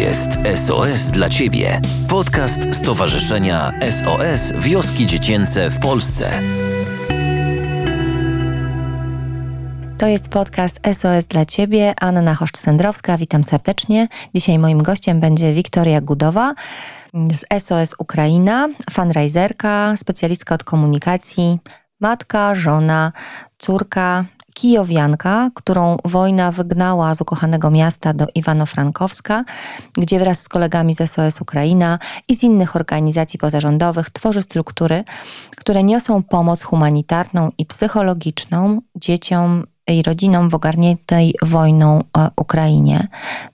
jest SOS dla Ciebie. Podcast Stowarzyszenia SOS Wioski Dziecięce w Polsce. To jest podcast SOS dla Ciebie. Anna Choszcz-Sędrowska, witam serdecznie. Dzisiaj moim gościem będzie Wiktoria Gudowa z SOS Ukraina, fundraiserka, specjalistka od komunikacji, matka, żona, córka, kijowianka, którą wojna wygnała z ukochanego miasta do Iwano-Frankowska, gdzie wraz z kolegami z SOS Ukraina i z innych organizacji pozarządowych tworzy struktury, które niosą pomoc humanitarną i psychologiczną dzieciom i rodzinom w ogarniętej wojną Ukrainie.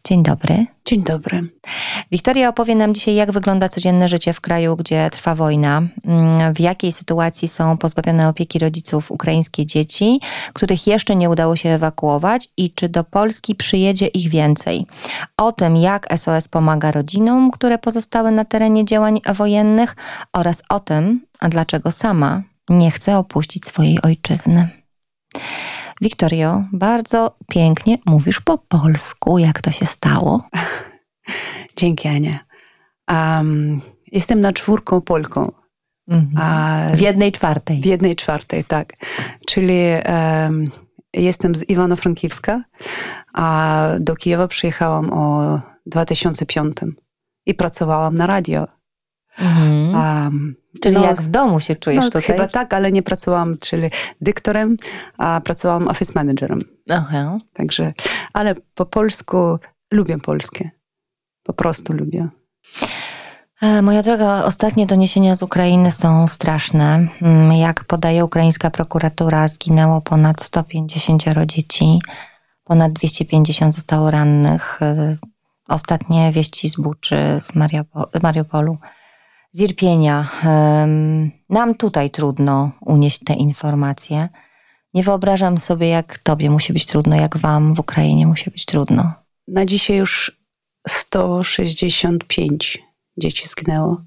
Dzień dobry. Dzień dobry. Wiktoria opowie nam dzisiaj, jak wygląda codzienne życie w kraju, gdzie trwa wojna, mm, w jakiej sytuacji są pozbawione opieki rodziców ukraińskie dzieci, których jeszcze nie udało się ewakuować i czy do Polski przyjedzie ich więcej. O tym, jak SOS pomaga rodzinom, które pozostały na terenie działań wojennych oraz o tym, dlaczego sama nie chce opuścić swojej ojczyzny. Wiktorio, bardzo pięknie mówisz po polsku. Jak to się stało? Dzięki, Ania. Um, jestem na czwórką Polką. Mhm. w jednej czwartej. W jednej czwartej, tak. Czyli um, jestem z Iwano-Frankiwska, a do Kijowa przyjechałam o 2005 i pracowałam na radio. Mhm. Um, czyli no, jak w domu się czujesz no, tutaj? Chyba tak, ale nie pracowałam, czyli dyktorem, a pracowałam office managerem. Aha. Także, ale po polsku lubię polskie. Po prostu lubię. E, moja droga, ostatnie doniesienia z Ukrainy są straszne. Mm, jak podaje ukraińska prokuratura, zginęło ponad 150 dzieci, ponad 250 zostało rannych. E, ostatnie wieści z Buczy, z Mariupolu z Irpienia. Nam tutaj trudno unieść te informacje. Nie wyobrażam sobie, jak tobie musi być trudno, jak wam w Ukrainie musi być trudno. Na dzisiaj już 165 dzieci zginęło.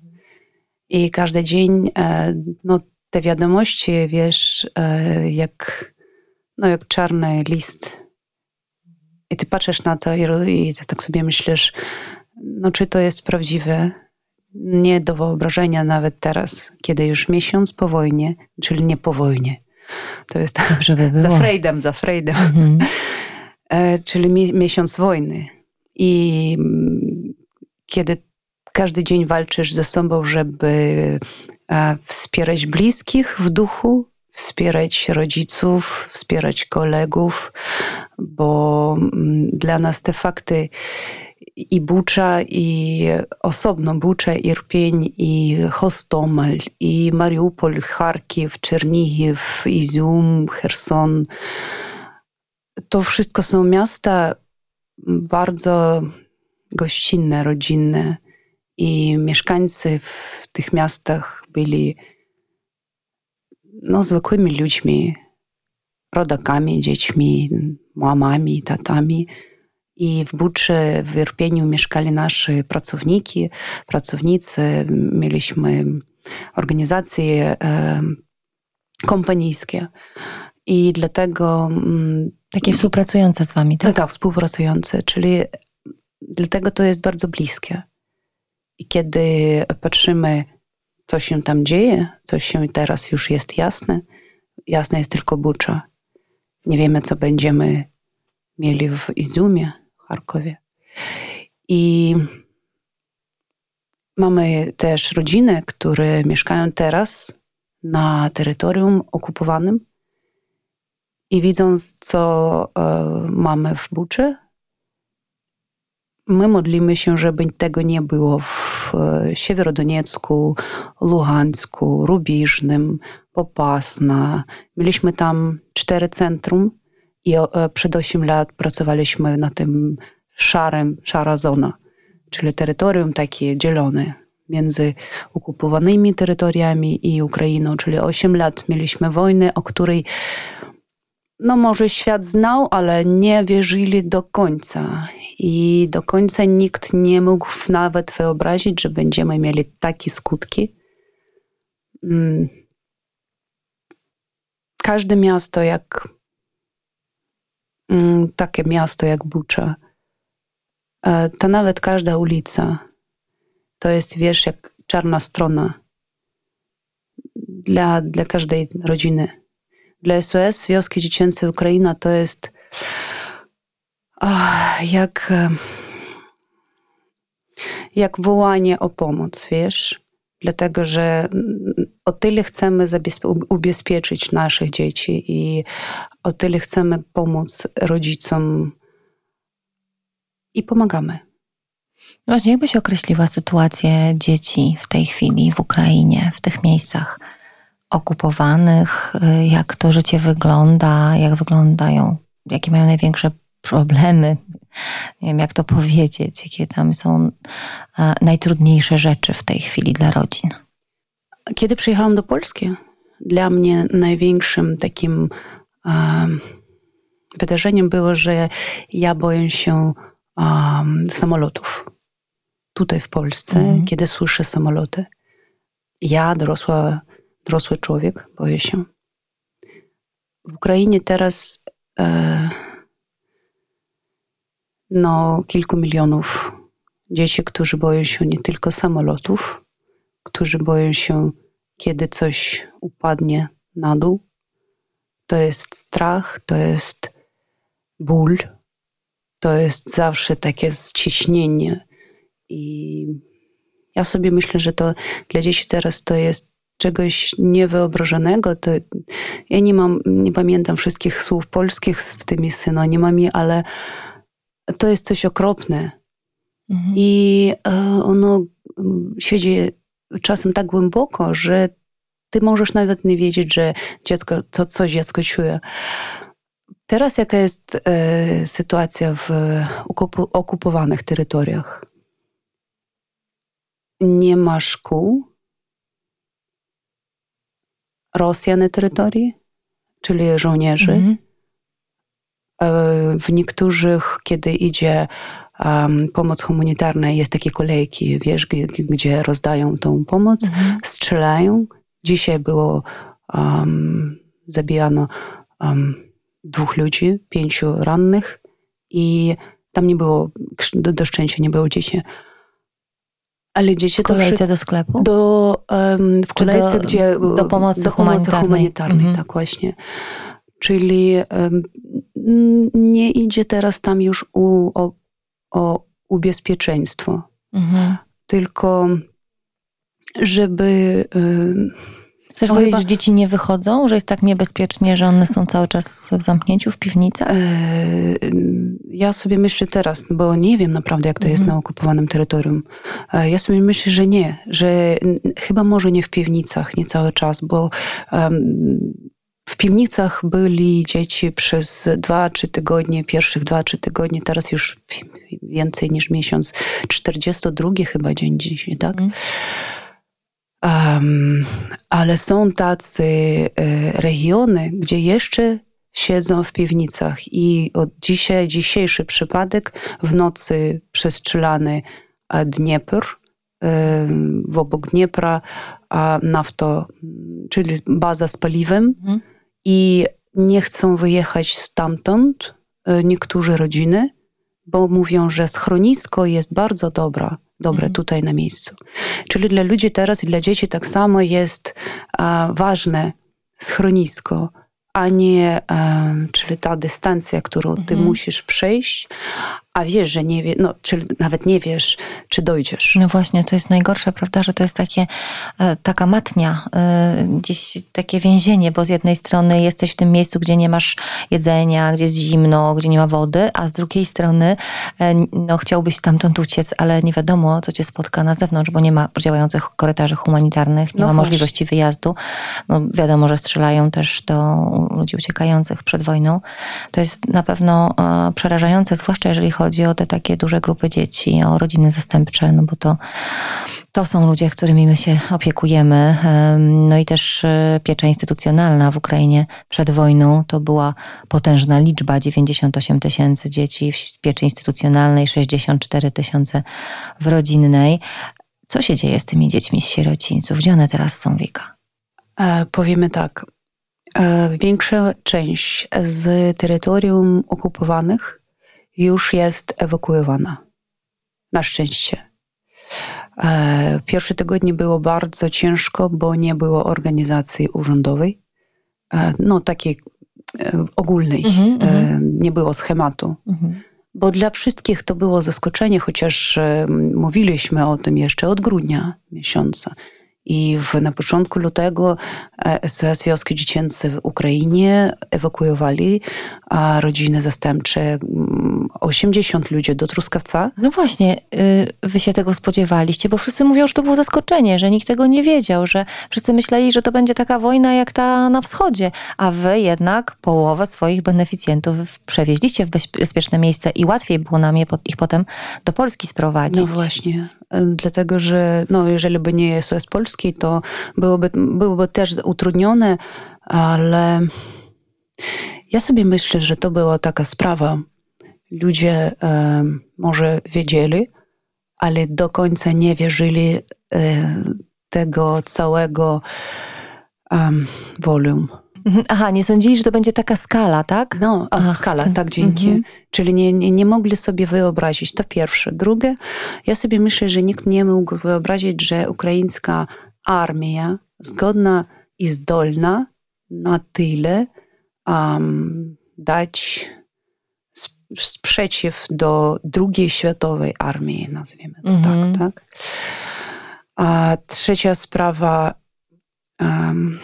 I każdy dzień e, no, te wiadomości, wiesz, e, jak, no, jak czarny list. I ty patrzysz na to i, i tak sobie myślisz, no czy to jest prawdziwe? Nie do wyobrażenia nawet teraz, kiedy już miesiąc po wojnie, czyli nie po wojnie. To jest Dobrze by było. za Freudem, za Freudem. Mhm. E, czyli mi miesiąc wojny. I mm, kiedy każdy dzień walczysz ze sobą, żeby e, wspierać bliskich w duchu, wspierać rodziców, wspierać kolegów, bo mm, dla nas te fakty i Bucza, i osobno Bucza, Irpień, i Hostomel, i Mariupol, Charkiw, Czernihiv, Izium, Herson. To wszystko są miasta bardzo gościnne, rodzinne i mieszkańcy w tych miastach byli no, zwykłymi ludźmi, rodakami, dziećmi, mamami, tatami. I w Buczy, w Irpieniu mieszkali nasi pracowniki, pracownicy. Mieliśmy organizacje e, kompanijskie. I dlatego... Mm, Takie współpracujące z wami, tak? Tak, współpracujące, czyli dlatego to jest bardzo bliskie. I kiedy patrzymy, co się tam dzieje, co się teraz już jest jasne, jasne jest tylko Bucza. Nie wiemy, co będziemy mieli w Izumie, Charkowie. I mamy też rodziny, które mieszkają teraz na terytorium okupowanym i widząc, co e, mamy w Buczy, my modlimy się, żeby tego nie było w e, Siewierodoniecku, Luhansku, Rubiżnym, Popasna. Mieliśmy tam cztery centrum i e, przed 8 lat pracowaliśmy na tym szarym, szara zona, czyli terytorium takie dzielone między okupowanymi terytoriami i Ukrainą, czyli 8 lat mieliśmy wojnę, o której no może świat znał, ale nie wierzyli do końca. I do końca nikt nie mógł nawet wyobrazić, że będziemy mieli takie skutki. Mm. Każde miasto, jak takie miasto jak Bucza to nawet każda ulica to jest, wiesz, jak czarna strona dla, dla każdej rodziny. Dla SOS Wioski Dziecięce Ukraina to jest oh, jak, jak wołanie o pomoc, wiesz? Dlatego, że o tyle chcemy ubezpieczyć naszych dzieci i o tyle chcemy pomóc rodzicom i pomagamy. Właśnie, jakbyś określiła sytuację dzieci w tej chwili w Ukrainie, w tych miejscach okupowanych? Jak to życie wygląda? Jak wyglądają? Jakie mają największe problemy? Nie wiem, jak to powiedzieć, jakie tam są e, najtrudniejsze rzeczy w tej chwili dla rodzin. Kiedy przyjechałam do Polski, dla mnie największym takim um, wydarzeniem było, że ja boję się um, samolotów tutaj w Polsce, mm. kiedy słyszę samoloty. Ja, dorosła, dorosły człowiek, boję się. W Ukrainie teraz e, no, kilku milionów dzieci, którzy boją się nie tylko samolotów, którzy boją się, kiedy coś upadnie na dół. To jest strach, to jest ból, to jest zawsze takie ściśnienie. I ja sobie myślę, że to dla dzieci teraz to jest czegoś niewyobrażonego. To ja nie mam, nie pamiętam wszystkich słów polskich z tymi synonimami, ale to jest coś okropne. Mhm. I e, ono siedzi czasem tak głęboko, że ty możesz nawet nie wiedzieć, że dziecko, co, coś dziecko czuje. Teraz jaka jest e, sytuacja w okupowanych terytoriach? Nie ma szkół. Rosja na terytorii, czyli żołnierzy. Mhm. E, w niektórych, kiedy idzie um, pomoc humanitarna, jest takie kolejki, wiesz, gdzie, rozdają tą pomoc, mhm. strzelają. Dzisiaj było um, zabijano um, dwóch ludzi, pięciu rannych i tam nie było, do, do szczęścia nie było dzieci. Ale dzieci w kolejce to do sklepu? Do, um, w kolejce, do, gdzie... Do pomocy do humanitarnej. humanitarnej mhm. Tak właśnie. Czyli um, nie idzie teraz tam już u, o, o ubezpieczeństwo, mhm. tylko żeby... Um, Chcesz powiedzieć, chyba... że dzieci nie wychodzą, że jest tak niebezpiecznie, że one są cały czas w zamknięciu, w piwnicach? E, ja sobie myślę teraz, bo nie wiem naprawdę, jak to jest mhm. na okupowanym terytorium. E, ja sobie myślę, że nie, że chyba może nie w piwnicach, nie cały czas, bo um, w piwnicach byli dzieci przez dwa, trzy tygodnie, pierwszych dwa, trzy tygodnie, teraz już więcej niż miesiąc. 42 chyba dzień dzisiaj, tak? Mm. Um, ale są tacy e, regiony, gdzie jeszcze siedzą w piwnicach i od dzisiaj, dzisiejszy przypadek w nocy przestrzelany Dniepr, e, w obok Dniepra nafto, czyli baza z paliwem mhm. I nie chcą wyjechać stamtąd e, niektóre rodziny, bo mówią, że schronisko jest bardzo dobra dobre mhm. tutaj na miejscu. Czyli dla ludzi teraz i dla dzieci tak samo jest a, ważne schronisko, a nie, a, czyli ta dystancja, którą ty mhm. musisz przejść, a wiesz, że nie wiesz, no, czy nawet nie wiesz, czy dojdziesz. No właśnie, to jest najgorsze, prawda, że to jest takie, e, taka matnia, e, gdzieś takie więzienie, bo z jednej strony jesteś w tym miejscu, gdzie nie masz jedzenia, gdzie jest zimno, gdzie nie ma wody, a z drugiej strony e, no, chciałbyś stamtąd uciec, ale nie wiadomo, co cię spotka na zewnątrz, bo nie ma działających korytarzy humanitarnych, nie no ma właśnie. możliwości wyjazdu. No, wiadomo, że strzelają też do ludzi uciekających przed wojną. To jest na pewno przerażające, zwłaszcza jeżeli chodzi chodzi o te takie duże grupy dzieci, o rodziny zastępcze, no bo to, to są ludzie, którymi my się opiekujemy. No i też e, piecza instytucjonalna w Ukrainie przed wojną to była potężna liczba 98 tysięcy dzieci w pieczy instytucjonalnej, 64 tysiące w rodzinnej. Co się dzieje z tymi dziećmi z sierocińców? Gdzie one teraz są, Wika? E, powiemy tak. E, większa część z terytorium okupowanych już jest ewakuowana. Na szczęście. E, pierwsze tygodnie było bardzo ciężko, bo nie było organizacji urzędowej, e, no takiej e, ogólnej, Mhm, mhm. nie było schematu. Mhm. Bo dla wszystkich to było zaskoczenie, chociaż mówiliśmy o tym jeszcze od grudnia miesiąca. I w, na początku lutego e, SOS Wioski Dziecięce w Ukrainie ewakuowali a, rodziny zastępcze, mm, 80 ludzi do Truskawca. No właśnie, y, wy się tego spodziewaliście, bo wszyscy mówią, że to było zaskoczenie, że nikt tego nie wiedział, że wszyscy myśleli, że to będzie taka wojna jak ta na wschodzie, a wy jednak połowę swoich beneficjentów przewieźliście w bezpieczne miejsce i łatwiej było nam je, ich potem do Polski sprowadzić. No właśnie, e, dlatego że no, jeżeli by nie SOS Polski, to byłoby, byłoby też utrudnione, ale ja sobie myślę, że to była taka sprawa. Ludzie e, może wiedzieli, ale do końca nie wierzyli e, tego całego um, wolum. Mhm. Aha, nie sądzili, że to będzie taka skala, tak? No, a Ach, skala, ten- tak, dzięki. mhm. Czyli nie, nie, nie mogli sobie wyobrazić. To pierwsze. Drugie, ja sobie myślę, że nikt nie mógł wyobrazić, że ukraińska armia zgodna i zdolna na tyle um, dać sp- sprzeciw do drugiej światowej armii, nazwijmy to Mhm. tak, tak. A trzecia sprawa, um,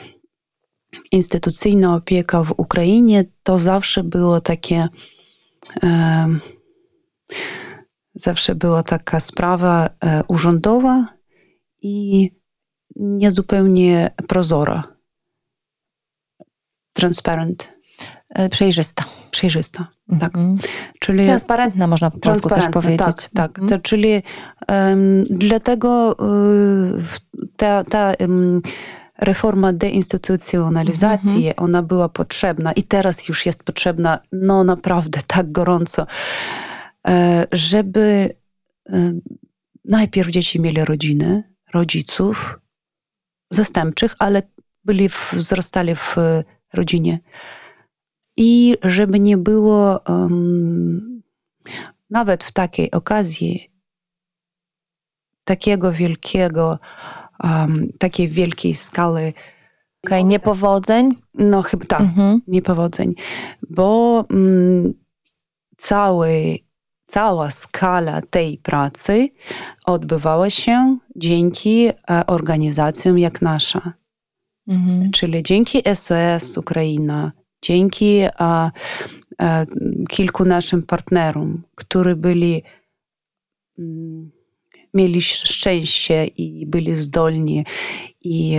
instytucyjna opieka w Ukrainie to zawsze było takie em, zawsze była taka sprawa e, urzędowa i niezupełnie prozora. Transparent, E, Przejrzysta. przejrzysta. Tak. Mhm. Czyli Transparentna można po polsku też transparentna, powiedzieć. Tak, tak. Mhm. To, czyli em, dlatego y, ta, ta reforma deinstytucjonalizacji, ona była potrzebna i teraz już jest potrzebna, no naprawdę tak gorąco, e, żeby e, najpierw dzieci mieli rodziny, rodziców zastępczych, ale byli w, wzrastali w rodzinie. I żeby nie było em, nawet w takiej okazji takiego wielkiego, um, takiej wielkiej skali, Okej, niepowodzeń. no chyba tak, Mhm. niepowodzeń, bo mm, cały, cała skala tej pracy odbywała się dzięki e, organizacjom jak nasza. Mhm. Czyli dzięki SOS Ukraina, dzięki a, a, kilku naszym partnerom, którzy byli, mm, mieli szczęście i byli zdolni i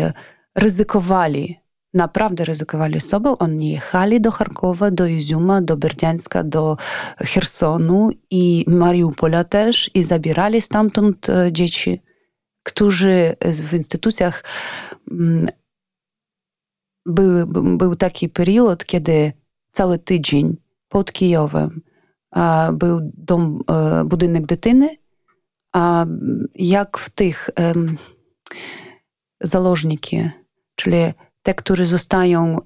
ryzykowali, naprawdę ryzykowali sobą. Oni jechali do Charkowa, do Izuma, do Berdiańska, do Chersonu i Mariupola też i zabierali stamtąd e, dzieci, którzy w instytucjach mm, był, był taki period, kiedy cały tydzień pod Kijowem był dom, e, budynek dytyny, jak w tych założniki, czyli te, którzy zostają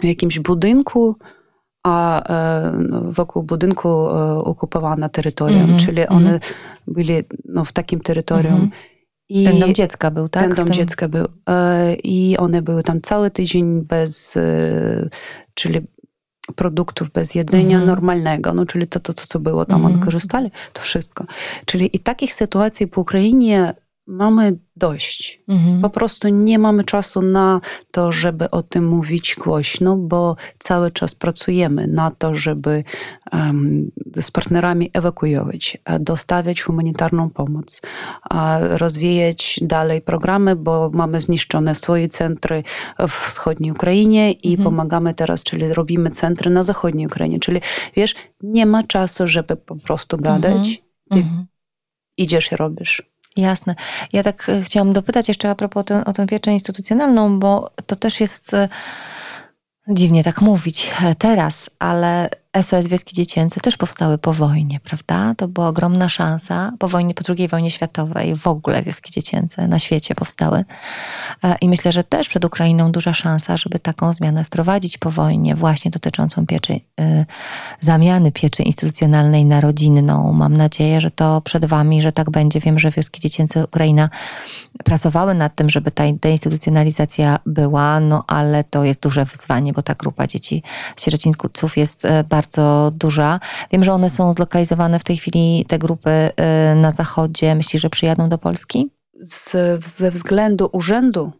w jakimś budynku, a wokół budynku okupowana terytorium, czyli one byli no, w takim terytorium. I Ten dom dziecka był, tak? ten dom tym- dziecka był. I one były tam cały tydzień bez, czyli produktów, bez jedzenia Mhm. normalnego, no czyli to, to, to co było tam, Mhm. one korzystali, to wszystko. Czyli i takich sytuacji po Ukrainie mamy dość. Mhm. Po prostu nie mamy czasu na to, żeby o tym mówić głośno, bo cały czas pracujemy na to, żeby em, z partnerami ewakuować, a dostawiać humanitarną pomoc, rozwijać dalej programy, bo mamy zniszczone swoje centry w wschodniej Ukrainie i Mhm. pomagamy teraz, czyli robimy centry na zachodniej Ukrainie. Czyli wiesz, nie ma czasu, żeby po prostu gadać. Ty Mhm. idziesz i robisz. Jasne. Ja tak e, chciałam dopytać jeszcze a propos ten, o tę pieczę instytucjonalną, bo to też jest e, dziwnie tak mówić e, teraz, ale SOS Wioski Dziecięce też powstały po wojnie, prawda? To była ogromna szansa. Po wojnie, po II wojnie światowej w ogóle Wioski Dziecięce na świecie powstały. E, I myślę, że też przed Ukrainą duża szansa, żeby taką zmianę wprowadzić po wojnie, właśnie dotyczącą pieczy, y, zamiany pieczy instytucjonalnej na rodzinną. Mam nadzieję, że to przed Wami, że tak będzie. Wiem, że Wioski Dziecięce Ukraina pracowały nad tym, żeby ta deinstytucjonalizacja była, no ale to jest duże wyzwanie, bo ta grupa dzieci sierocińców jest e, bardzo duża. Wiem, że one są zlokalizowane w tej chwili, te grupy e, na zachodzie. Myślisz, że przyjadą do Polski? Z, ze względu urzędu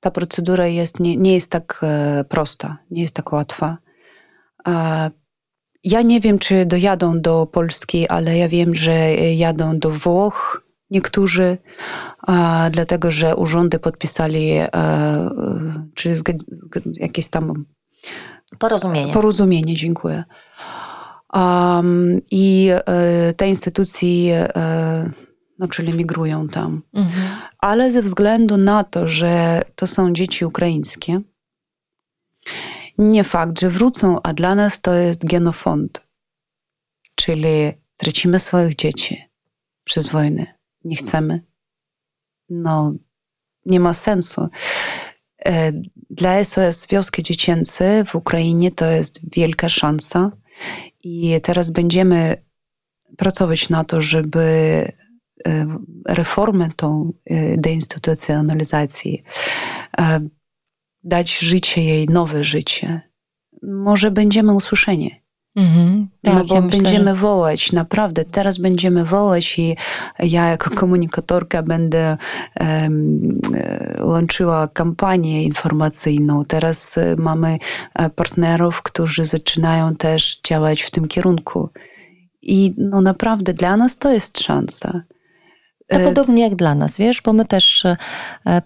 ta procedura jest, nie, nie jest tak e, prosta, nie jest tak łatwa. Ja nie wiem, czy dojadą do Polski, ale ja wiem, że jadą do Włoch niektórzy, dlatego że urzędy podpisali czy jakieś tam porozumienie. Porozumienie, dziękuję. Um, I e, te instytucje e, no, czyli migrują tam. Mhm. Ale ze względu na to, że to są dzieci ukraińskie, nie fakt, że wrócą, a dla nas to jest genofond. Czyli tracimy swoich dzieci przez wojnę. Nie chcemy. No, nie ma sensu. E, dla SOS Wioski Dziecięce w Ukrainie to jest wielka szansa i teraz będziemy pracować na to, żeby e, reformę tą e, deinstytucjonalizacji dać życie jej, nowe życie. Może będziemy usłyszeni. Mhm, tak, no bo ja myślę, będziemy że... wołać, naprawdę, teraz będziemy wołać i ja jako komunikatorka będę um, łączyła kampanię informacyjną. Teraz e, mamy e, partnerów, którzy zaczynają też działać w tym kierunku. I no naprawdę dla nas to jest szansa. To podobnie jak dla nas, wiesz, bo my też e,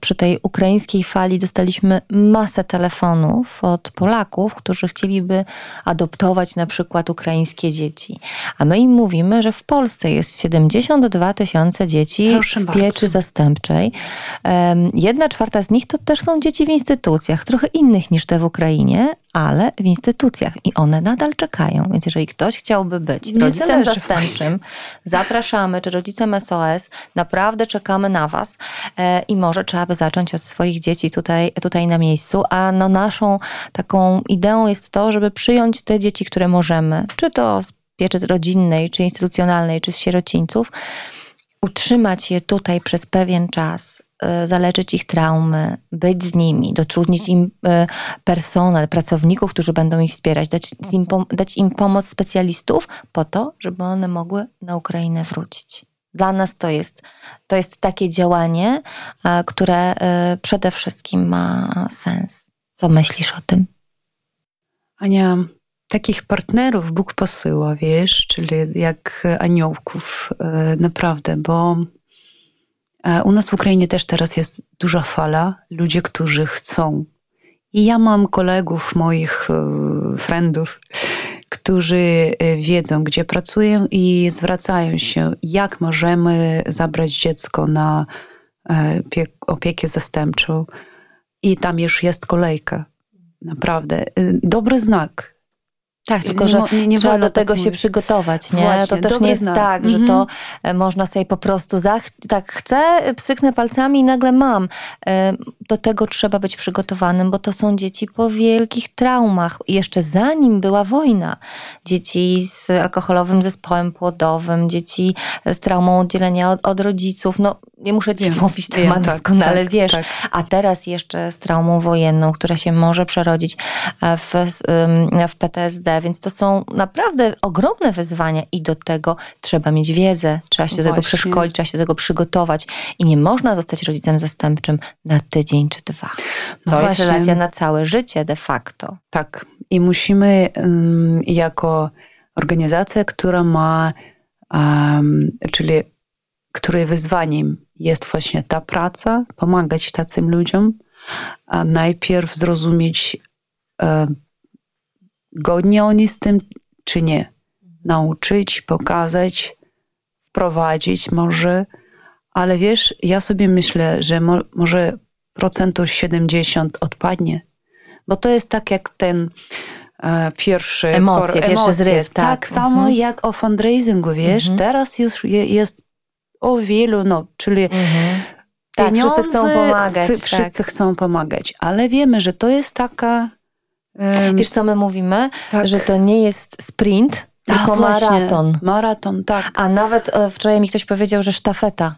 przy tej ukraińskiej fali dostaliśmy masę telefonów od Polaków, którzy chcieliby adoptować na przykład ukraińskie dzieci. A my im mówimy, że w Polsce jest 72 tysiące dzieci Proszę w pieczy bardzo. zastępczej. Jedna czwarta z nich to też są dzieci w instytucjach, trochę innych niż te w Ukrainie, ale w instytucjach i one nadal czekają. Więc jeżeli ktoś chciałby być rodzicem zastępczym, zapraszamy, czy rodzicem SOS, naprawdę czekamy na Was e, i może trzeba by zacząć od swoich dzieci tutaj, tutaj na miejscu, a no naszą taką ideą jest to, żeby przyjąć te dzieci, które możemy, czy to z pieczy rodzinnej, czy instytucjonalnej, czy z sierocińców, utrzymać je tutaj przez pewien czas, zaleczyć ich traumy, być z nimi, dotrudnić im e, personel, pracowników, którzy będą ich wspierać, dać im, dać im pomoc specjalistów po to, żeby one mogły na Ukrainę wrócić. Dla nas to jest, to jest takie działanie, e, które przede wszystkim ma sens. Co myślisz o tym? Ania, takich partnerów Bóg posyła, wiesz, czyli jak aniołków, naprawdę, bo E, u nas w Ukrainie też teraz jest duża fala, ludzie, którzy chcą. I ja mam kolegów, moich e, friendów, którzy e, wiedzą, gdzie pracują i zwracają się, jak możemy zabrać dziecko na opiekę zastępczą. I tam już jest kolejka. Naprawdę. Dobry znak tak, tylko że nie, nie trzeba do tego tak się przygotować, nie? Właśnie, to też nie jest znak. tak, że to mhm. można sobie po prostu zach tak chcę, psyknę palcami i nagle mam. Do tego trzeba być przygotowanym, bo to są dzieci po wielkich traumach. Jeszcze zanim była wojna. Dzieci z alkoholowym zespołem płodowym, dzieci z traumą oddzielenia od, od rodziców. No, nie muszę ci wiem, mówić temat tak, doskonale, tak, wiesz. Tak. A teraz jeszcze z traumą wojenną, która się może przerodzić e, w, w PTSD, więc to są naprawdę ogromne wyzwania i do tego trzeba mieć wiedzę, trzeba się do tego przeszkolić, trzeba się do tego przygotować i nie można zostać rodzicem zastępczym na tydzień czy dwa. No to właśnie. jest relacja na całe życie de facto. Tak. I musimy um, jako organizacja, która ma, um, czyli której wyzwaniem jest właśnie ta praca, pomagać takim ludziom, a najpierw zrozumieć, e, godnie oni z tym, czy nie. Nauczyć, pokazać, wprowadzić może, ale wiesz, ja sobie myślę, że mo, może procentu 70 odpadnie, bo to jest tak jak ten e, pierwszy Emocje, por- pierwszy zryw, tak. Tak samo Mhm. jak o fundraisingu, wiesz, Mhm. teraz już je, jest o wielu, no, czyli Mhm. Tak, wszyscy chcą pomagać. tak. wszyscy chcą pomagać, ale wiemy, że to jest taka... Wiesz, co my mówimy? tak. Że to nie jest sprint, A, tylko właśnie, maraton. Maraton, tak. A nawet e, wczoraj mi ktoś powiedział, że sztafeta.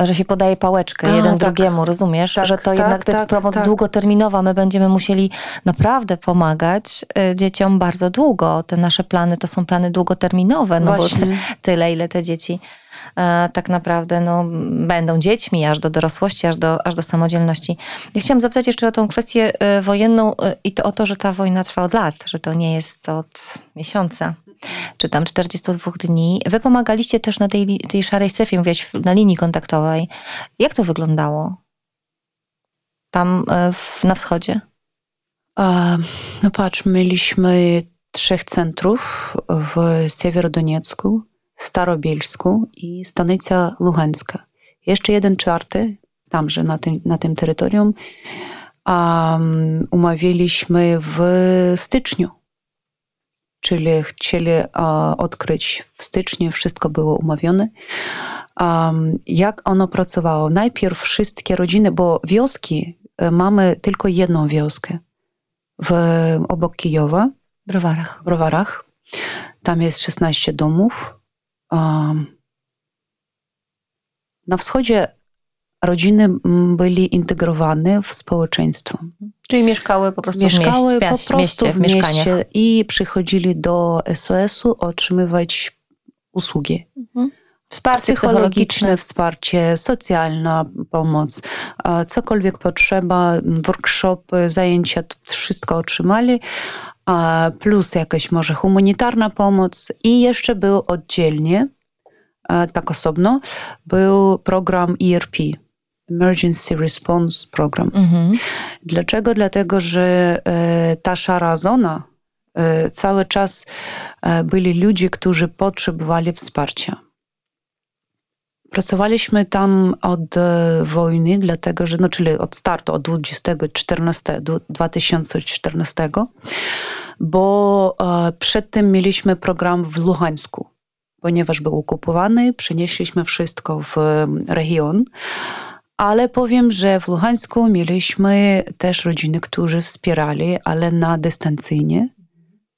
Że się podaje pałeczkę A, jeden tak. drugiemu, rozumiesz? Tak, że to tak, jednak to jest tak, pomoc tak. długoterminowa. My będziemy musieli naprawdę pomagać e, dzieciom bardzo długo. Te nasze plany to są plany długoterminowe, no bo Właśnie. tyle, ile te dzieci e, tak naprawdę no, będą dziećmi aż do dorosłości, aż do, aż do samodzielności. Ja chciałam zapytać jeszcze o tą kwestię e, wojenną e, i to o to, że ta wojna trwa od lat, że to nie jest od miesiąca czy tam 42 dni. Wy pomagaliście też na tej, tej szarej strefie, mówiłaś, na linii kontaktowej. Jak to wyglądało? Tam e, w, na wschodzie? No patrz, mieliśmy trzech centrów w Siewierodoniecku, Starobielsku i Stanica Luhańska. Jeszcze jeden czwarty, tamże na tym, na tym terytorium, um, umówiliśmy w styczniu. Czyli chcieli a, odkryć w styczniu, wszystko było umówione. Um, jak ono pracowało? Najpierw wszystkie rodziny, bo wioski, e, mamy tylko jedną wioskę w, obok Kijowa, W browarach. Browarach. Tam jest 16 domów. Na wschodzie rodziny byli integrowane w społeczeństwo. Czyli mieszkały po prostu Mieszkały w mieście, po prostu mieście, w, mieście i przychodzili do SOS-u otrzymywać usługi. Mhm. Wsparcie Psychologiczne psychologiczne. wsparcie, socjalna pomoc, cokolwiek potrzeba, workshopy, zajęcia, to wszystko otrzymali, plus jakaś może humanitarna pomoc i jeszcze był oddzielnie, tak osobno, był program ERP, Emergency Response Program. Mhm. Dlaczego? Dlatego, że e, ta szara zona e, cały czas e, byli ludzie, którzy potrzebowali wsparcia. Pracowaliśmy tam od wojny, dlatego że, no, czyli od startu, od 2014, do 2014, bo przedtem mieliśmy program w Luhańsku, ponieważ był okupowany, przenieśliśmy wszystko w region. Ale powiem, że w Luhańsku mieliśmy też rodziny, którzy wspierali, ale na dystancyjnie.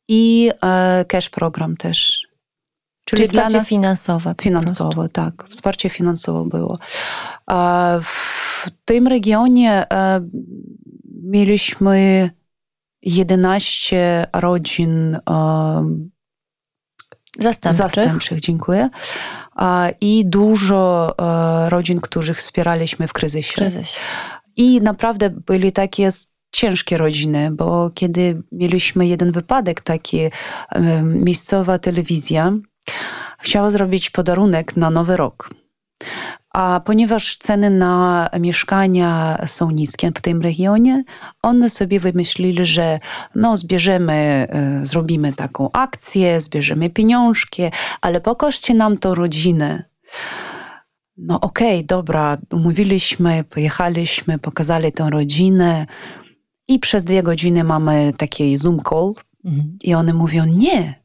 I e, cash program też. Czyli dla wsparcie nas finansowe. finansowo, tak. Wsparcie finansowe było. A w tym regionie e, mieliśmy 11 rodzin e, Zastępczych. zastępczych, dziękuję. I dużo e, rodzin, których wspieraliśmy w kryzysie. Kryzysie. I naprawdę byli takie ciężkie rodziny, bo kiedy mieliśmy jeden wypadek taki, em, miejscowa telewizja chciała zrobić podarunek na Nowy Rok. A ponieważ ceny na mieszkania są niskie w tym regionie, one sobie wymyślili, że no zbierzemy, e, zrobimy taką akcję, zbierzemy pieniążki, ale pokażcie nam tą rodzinę. No okej, dobra, umówiliśmy, pojechaliśmy, pokazali tę rodzinę i przez dwie godziny mamy taki Zoom call Mhm. i one mówią, nie,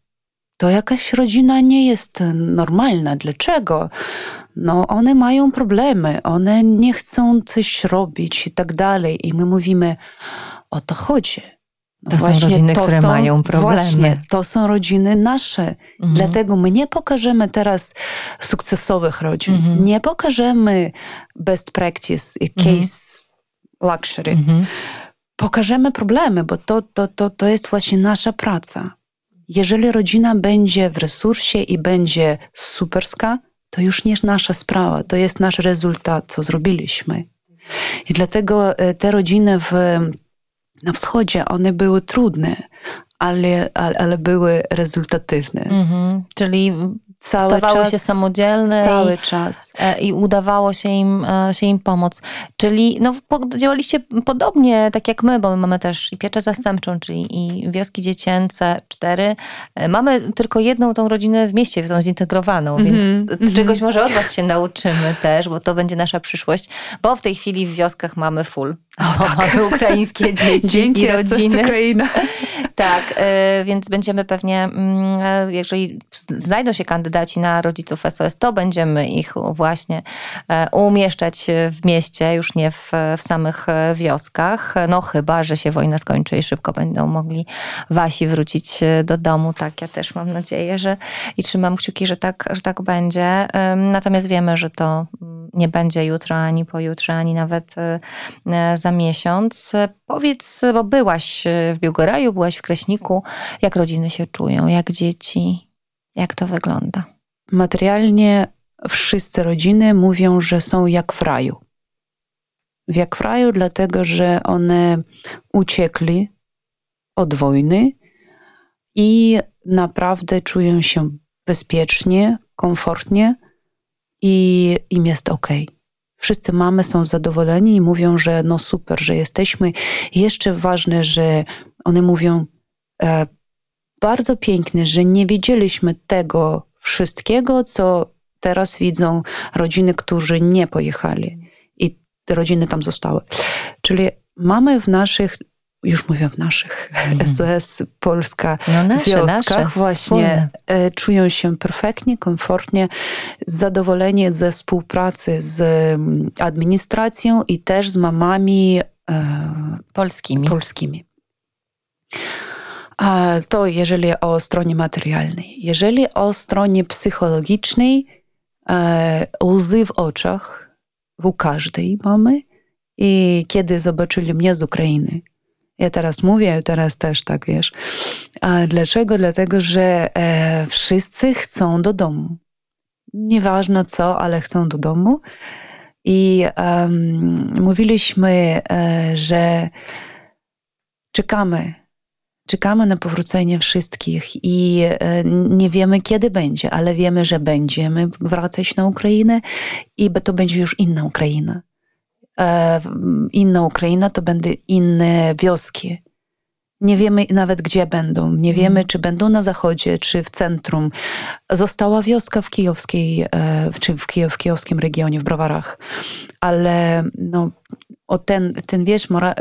to jakaś rodzina nie jest normalna. Dlaczego? No, one mają problemy, one nie chcą coś robić i tak dalej. I my mówimy, o to chodzi. No To są rodziny, które mają problemy. Właśnie, to są rodziny nasze. Mhm. Dlatego my nie pokażemy teraz sukcesowych rodzin. Mhm. Nie pokażemy best practice i Mhm. case luxury. Mhm. Pokażemy problemy, bo to, to, to, to jest właśnie nasza praca. Jeżeli rodzina będzie w resursie i będzie superska, to już nie nasza sprawa, to jest nasz rezultat, co zrobiliśmy. I dlatego e, te rodziny w, na wschodzie, one były trudne, ale, ale, ale były rezultatywne. Mhm. Czyli Cały stawały czas, się samodzielne cały i, czas. e, i udawało się im, e, się im pomóc. Czyli no, działaliście podobnie, tak jak my, bo my mamy też i pieczę zastępczą, czyli i wioski dziecięce, cztery. E, Mamy tylko jedną tą rodzinę w mieście, tą zintegrowaną, Mhm, więc mhm. czegoś może od was się nauczymy też, bo to będzie nasza przyszłość, bo w tej chwili w wioskach mamy full, O, tak. Ukraińskie dzieci Dzięki i rodziny. Ukraina. Tak, y, więc będziemy pewnie, mm, e, jeżeli znajdą się kandydaci na rodziców SOS, to będziemy ich właśnie e, umieszczać w mieście, już nie w, w samych e, wioskach. No chyba, że się wojna skończy i szybko będą mogli wasi wrócić do domu. Tak, ja też mam nadzieję, że i trzymam kciuki, że tak, że tak będzie. Natomiast wiemy, że to mm, nie będzie jutro, ani pojutrze, ani nawet za miesiąc. Powiedz, bo byłaś w Białgoraju, byłaś w Kraśniku, jak rodziny się czują, jak dzieci, jak to wygląda? Materialnie wszyscy rodziny mówią, że są jak w raju. Jak w raju, dlatego że one uciekli od wojny i naprawdę czują się bezpiecznie, komfortnie i im jest ok. Wszyscy mamy są zadowoleni i mówią, że no super, że jesteśmy. Jeszcze ważne, że one mówią e, bardzo piękne, że nie widzieliśmy tego wszystkiego, co teraz widzą rodziny, którzy nie pojechali i rodziny tam zostały. Czyli mamy w naszych już mówię w naszych mm. SOS Polska no nasze, wioskach nasze, właśnie wspólne. czują się perfektnie, komfortnie, zadowoleni ze współpracy z mm, administracją i też z mamami e, polskimi. polskimi. To jeżeli o stronie materialnej. Jeżeli o stronie psychologicznej, e, łzy w oczach u każdej mamy i kiedy zobaczyli mnie z Ukrainy, ja teraz mówię, teraz też tak wiesz. A dlaczego? Dlatego, że e, wszyscy chcą do domu. Nieważne co, ale chcą do domu. I um, mówiliśmy, e, że czekamy. Czekamy na powrócenie wszystkich i e, nie wiemy, kiedy będzie, ale wiemy, że będziemy wracać na Ukrainę i to będzie już inna Ukraina. E, inna Ukraina, to będą inne wioski. Nie wiemy nawet, gdzie będą. Nie wiemy, mm. czy będą na zachodzie, czy w centrum. Została wioska w kijowskiej, e, czy w, Kijow, w kijowskim regionie, w Browarach. Ale no, o ten, ten wiesz, mora,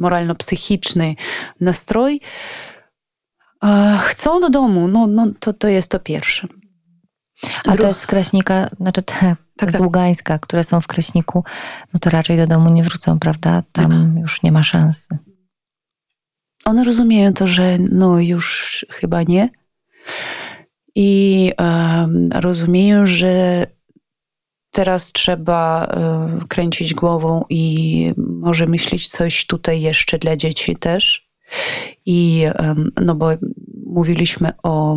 moralno-psychiczny nastrój, e, chcą do domu, no, no to, to jest to pierwsze. A to jest z Kraśnika, znaczy te tak, z tak. Ługańska, które są w Kraśniku, no to raczej do domu nie wrócą, prawda? Tam już nie ma szansy. One rozumieją to, że no już chyba nie. I um, rozumieją, że teraz trzeba um, kręcić głową i może myśleć coś tutaj jeszcze dla dzieci też. I um, no bo mówiliśmy o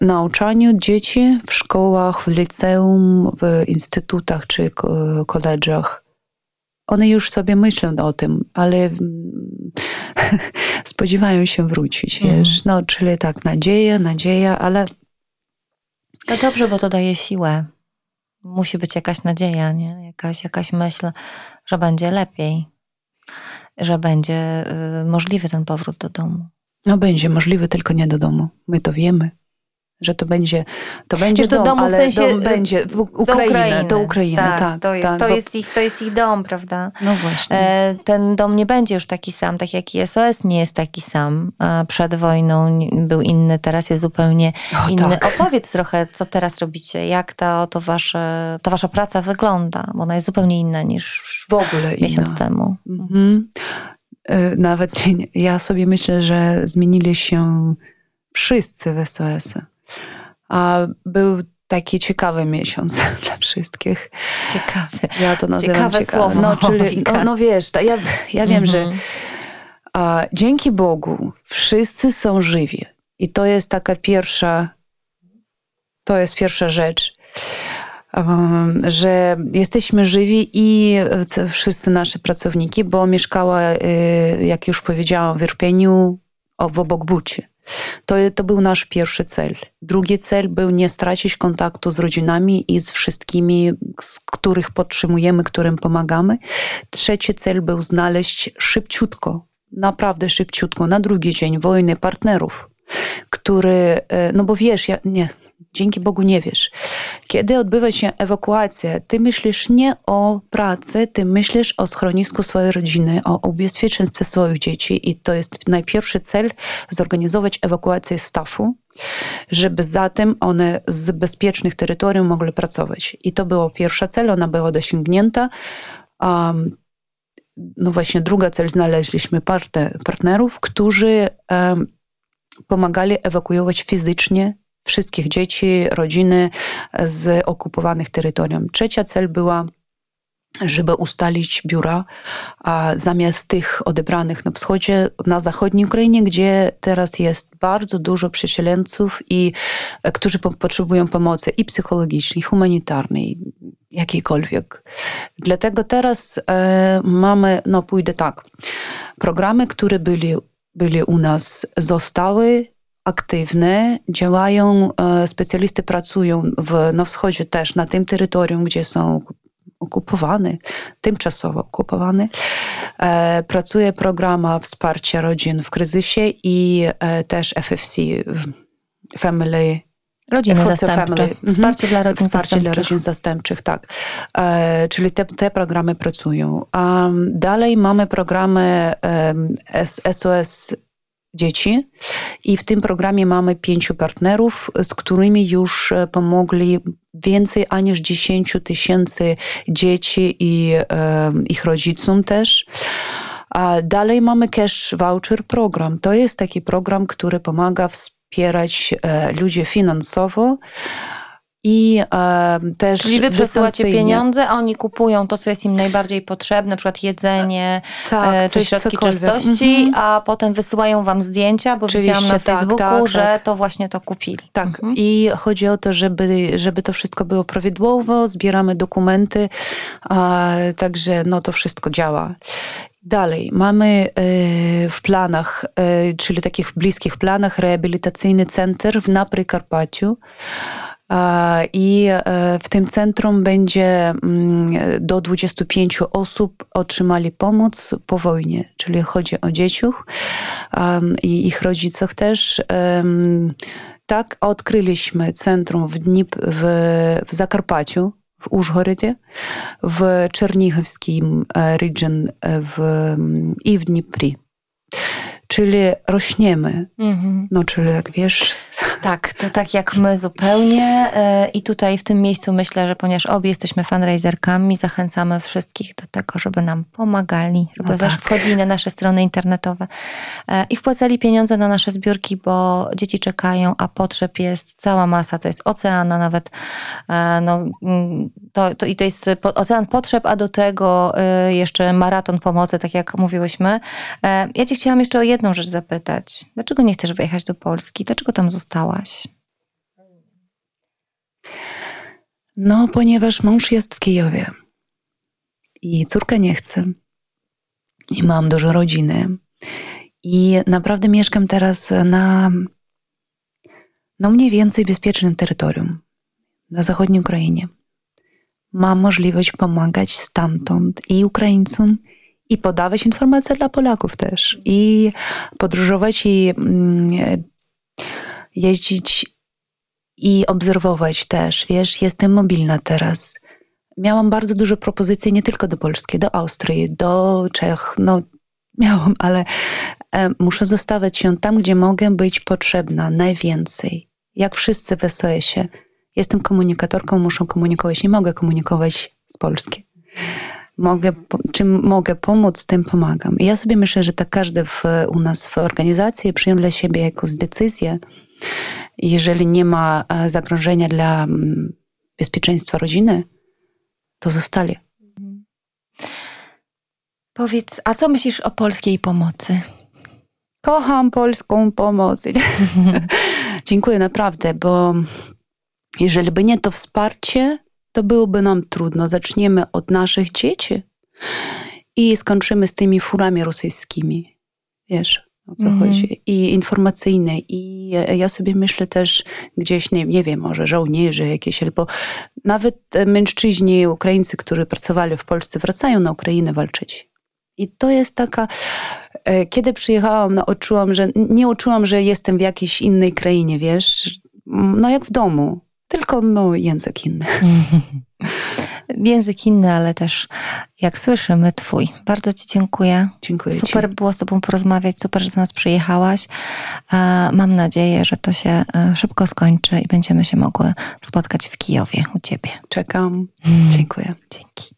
nauczaniu dzieci w szkołach, w liceum, w instytutach czy koledżach. One już sobie myślą o tym, ale spodziewają się wrócić, mm. wiesz. No, czyli tak, nadzieja, nadzieja, ale... To dobrze, bo to daje siłę. Musi być jakaś nadzieja, nie? Jakaś, jakaś myśl, że będzie lepiej, że będzie y, możliwy ten powrót do domu. No będzie możliwy, tylko nie do domu. My to wiemy że to będzie, to będzie Wiesz, dom, domu, ale w sensie, dom będzie w Ukrainę, do Ukrainy, do Ukrainy tak, tak, to, jest, tak, to, bo... jest ich, to jest ich dom, prawda? No właśnie. E, ten dom nie będzie już taki sam, tak jak i SOS nie jest taki sam. Przed wojną był inny, teraz jest zupełnie o, inny. Tak. Opowiedz trochę, co teraz robicie, jak ta, to wasze, ta wasza praca wygląda, bo ona jest zupełnie inna niż w ogóle miesiąc inna. temu. Mhm. E, nawet ja sobie myślę, że zmienili się wszyscy w SOS-y. A był taki ciekawy miesiąc dla wszystkich. Ciekawy. Ja to nazywam ciekawe. ciekawe. Słowo, no, czyli, no, no wiesz, ja, ja wiem, że mhm. a, dzięki Bogu wszyscy są żywi. I to jest taka pierwsza, to jest pierwsza rzecz, um, że jesteśmy żywi i wszyscy nasi pracowniki, bo mieszkała, y, jak już powiedziałam, w Irpieniu obok Buci. To, to był nasz pierwszy cel. Drugi cel był nie stracić kontaktu z rodzinami i z wszystkimi, z których podtrzymujemy, którym pomagamy. Trzeci cel był znaleźć szybciutko, naprawdę szybciutko, na drugi dzień wojny partnerów, który, e, no bo wiesz, ja, nie, dzięki Bogu nie wiesz. kiedy odbywa się ewakuacja, ty myślisz nie o pracy, ty myślisz o schronisku swojej rodziny, o bezpieczeństwie swoich dzieci i to jest najpierwszy cel zorganizować ewakuację stafu, żeby zatem one z bezpiecznych terytoriów mogły pracować. I to było pierwsza cel, ona była dosięgnięta. Um, no właśnie druga cel, znaleźliśmy partnerów, którzy um, pomagali ewakuować fizycznie wszystkich dzieci, rodziny z okupowanych terytorium. Trzecia cel była żeby ustalić biura, a zamiast tych odebranych na wschodzie, na zachodniej Ukrainie, gdzie teraz jest bardzo dużo przesiedleńców i e, którzy po, potrzebują pomocy i psychologicznej, i humanitarnej, jakiejkolwiek. Dlatego teraz e, mamy, no pójdę tak, programy, które byli, byli u nas, zostały aktywne, działają, e, specjalisty pracują w, na wschodzie też, na tym terytorium, gdzie są okupowane, tymczasowo okupowane. E, pracuje programa wsparcia rodzin w kryzysie i e, też FFC, Family Rodziny zastępcze. Mhm. Wsparcie dla rodzin Wsparcie zastępczych. dla rodzin zastępczych, tak. E, czyli te, te programy pracują. Um, dalej mamy programy um, SOS dzieci i w tym programie mamy pięciu partnerów, z którymi już e, pomogli więcej aniż 10 tysięcy dzieci i um, ich rodzicom też. A dalej mamy Cash Voucher Program. To jest taki program, który pomaga wspierać e, ludzi finansowo i e, też Czyli wy przesyłacie pieniądze, a oni kupują to, co jest im najbardziej potrzebne, na przykład jedzenie, Tak, e, czy środki cokolwiek. czystości, Mhm. a potem wysyłają wam zdjęcia, bo Oczywiście, widziałam na tak, Facebooku, tak, że tak. to właśnie to kupili. Tak, Mhm. i chodzi o to, żeby, żeby to wszystko było prawidłowo, zbieramy dokumenty, a, także no, to wszystko działa. Dalej, mamy e, w planach, e, czyli takich bliskich planach, rehabilitacyjny center w- na Przykarpaciu. A, I e, w tym centrum będzie mm, do 25 osób otrzymali pomoc po wojnie, czyli chodzi o dzieciów i ich rodziców też. Tak odkryliśmy centrum w, Dnip, w, w Zakarpaciu, w Użgorodzie, w Czernichowskim e, region e, w, mm, i w Dnipri. Czyli rośniemy. Mhm. No, czyli jak wiesz, Tak, to tak jak my zupełnie. E, I tutaj w tym miejscu myślę, że ponieważ obie jesteśmy fundraiserkami, zachęcamy wszystkich do tego, żeby nam pomagali, żeby No tak. wchodzili na nasze strony internetowe e, i wpłacali pieniądze na nasze zbiórki, bo dzieci czekają, a potrzeb jest cała masa. To jest ocean, a nawet e, no, mm, to, to, i to jest ocean potrzeb, a do tego jeszcze maraton pomocy, tak jak mówiłyśmy. Ja cię chciałam jeszcze o jedną rzecz zapytać. Dlaczego nie chcesz wyjechać do Polski? Dlaczego tam zostałaś? No, ponieważ mąż jest w Kijowie i córka nie chce. I mam dużo rodziny. I naprawdę mieszkam teraz na no mniej więcej bezpiecznym terytorium, na zachodniej Ukrainie. Mam możliwość pomagać stamtąd i Ukraińcom, i podawać informacje dla Polaków też. I podróżować i mm, jeździć i obserwować też. Wiesz, jestem mobilna teraz. Miałam bardzo dużo propozycji nie tylko do Polski, do Austrii, do Czech. No, miałam, ale e, muszę zostawiać się tam, gdzie mogę być potrzebna najwięcej. Jak wszyscy w SOS-ie. Jestem komunikatorką, muszę komunikować. Nie mogę komunikować z Polski. Mogę, czym mogę pomóc, tym pomagam. I ja sobie myślę, że tak każdy w, u nas w organizacji przyjął dla siebie jakąś decyzję, jeżeli nie ma e, zagrożenia dla mm, bezpieczeństwa rodziny, to zostali. Powiedz, a co myślisz o polskiej pomocy? Kocham polską pomoc. Dziękuję naprawdę, bo jeżeli by nie to wsparcie, to byłoby nam trudno. Zaczniemy od naszych dzieci i skończymy z tymi furami rosyjskimi. Wiesz, o co Mhm. chodzi. I informacyjne. I ja sobie myślę też gdzieś, nie, nie wiem, może żołnierze jakieś, albo nawet mężczyźni, Ukraińcy, którzy pracowali w Polsce, wracają na Ukrainę walczyć. I to jest taka, e, kiedy przyjechałam, no, odczułam, że nie odczułam, że jestem w jakiejś innej krainie, wiesz, no jak w domu. Tylko no, język inny. Język inny, ale też jak słyszymy, twój. Bardzo Ci dziękuję. Dziękuję Super ci. było z Tobą porozmawiać, super, że do nas przyjechałaś. Mam nadzieję, że to się e, szybko skończy i będziemy się mogły spotkać w Kijowie u Ciebie. Czekam. Dziękuję. Dzięki.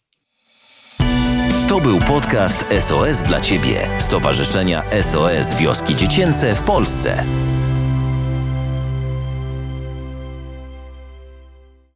To był podcast SOS dla Ciebie, Stowarzyszenia SOS Wioski Dziecięce w Polsce.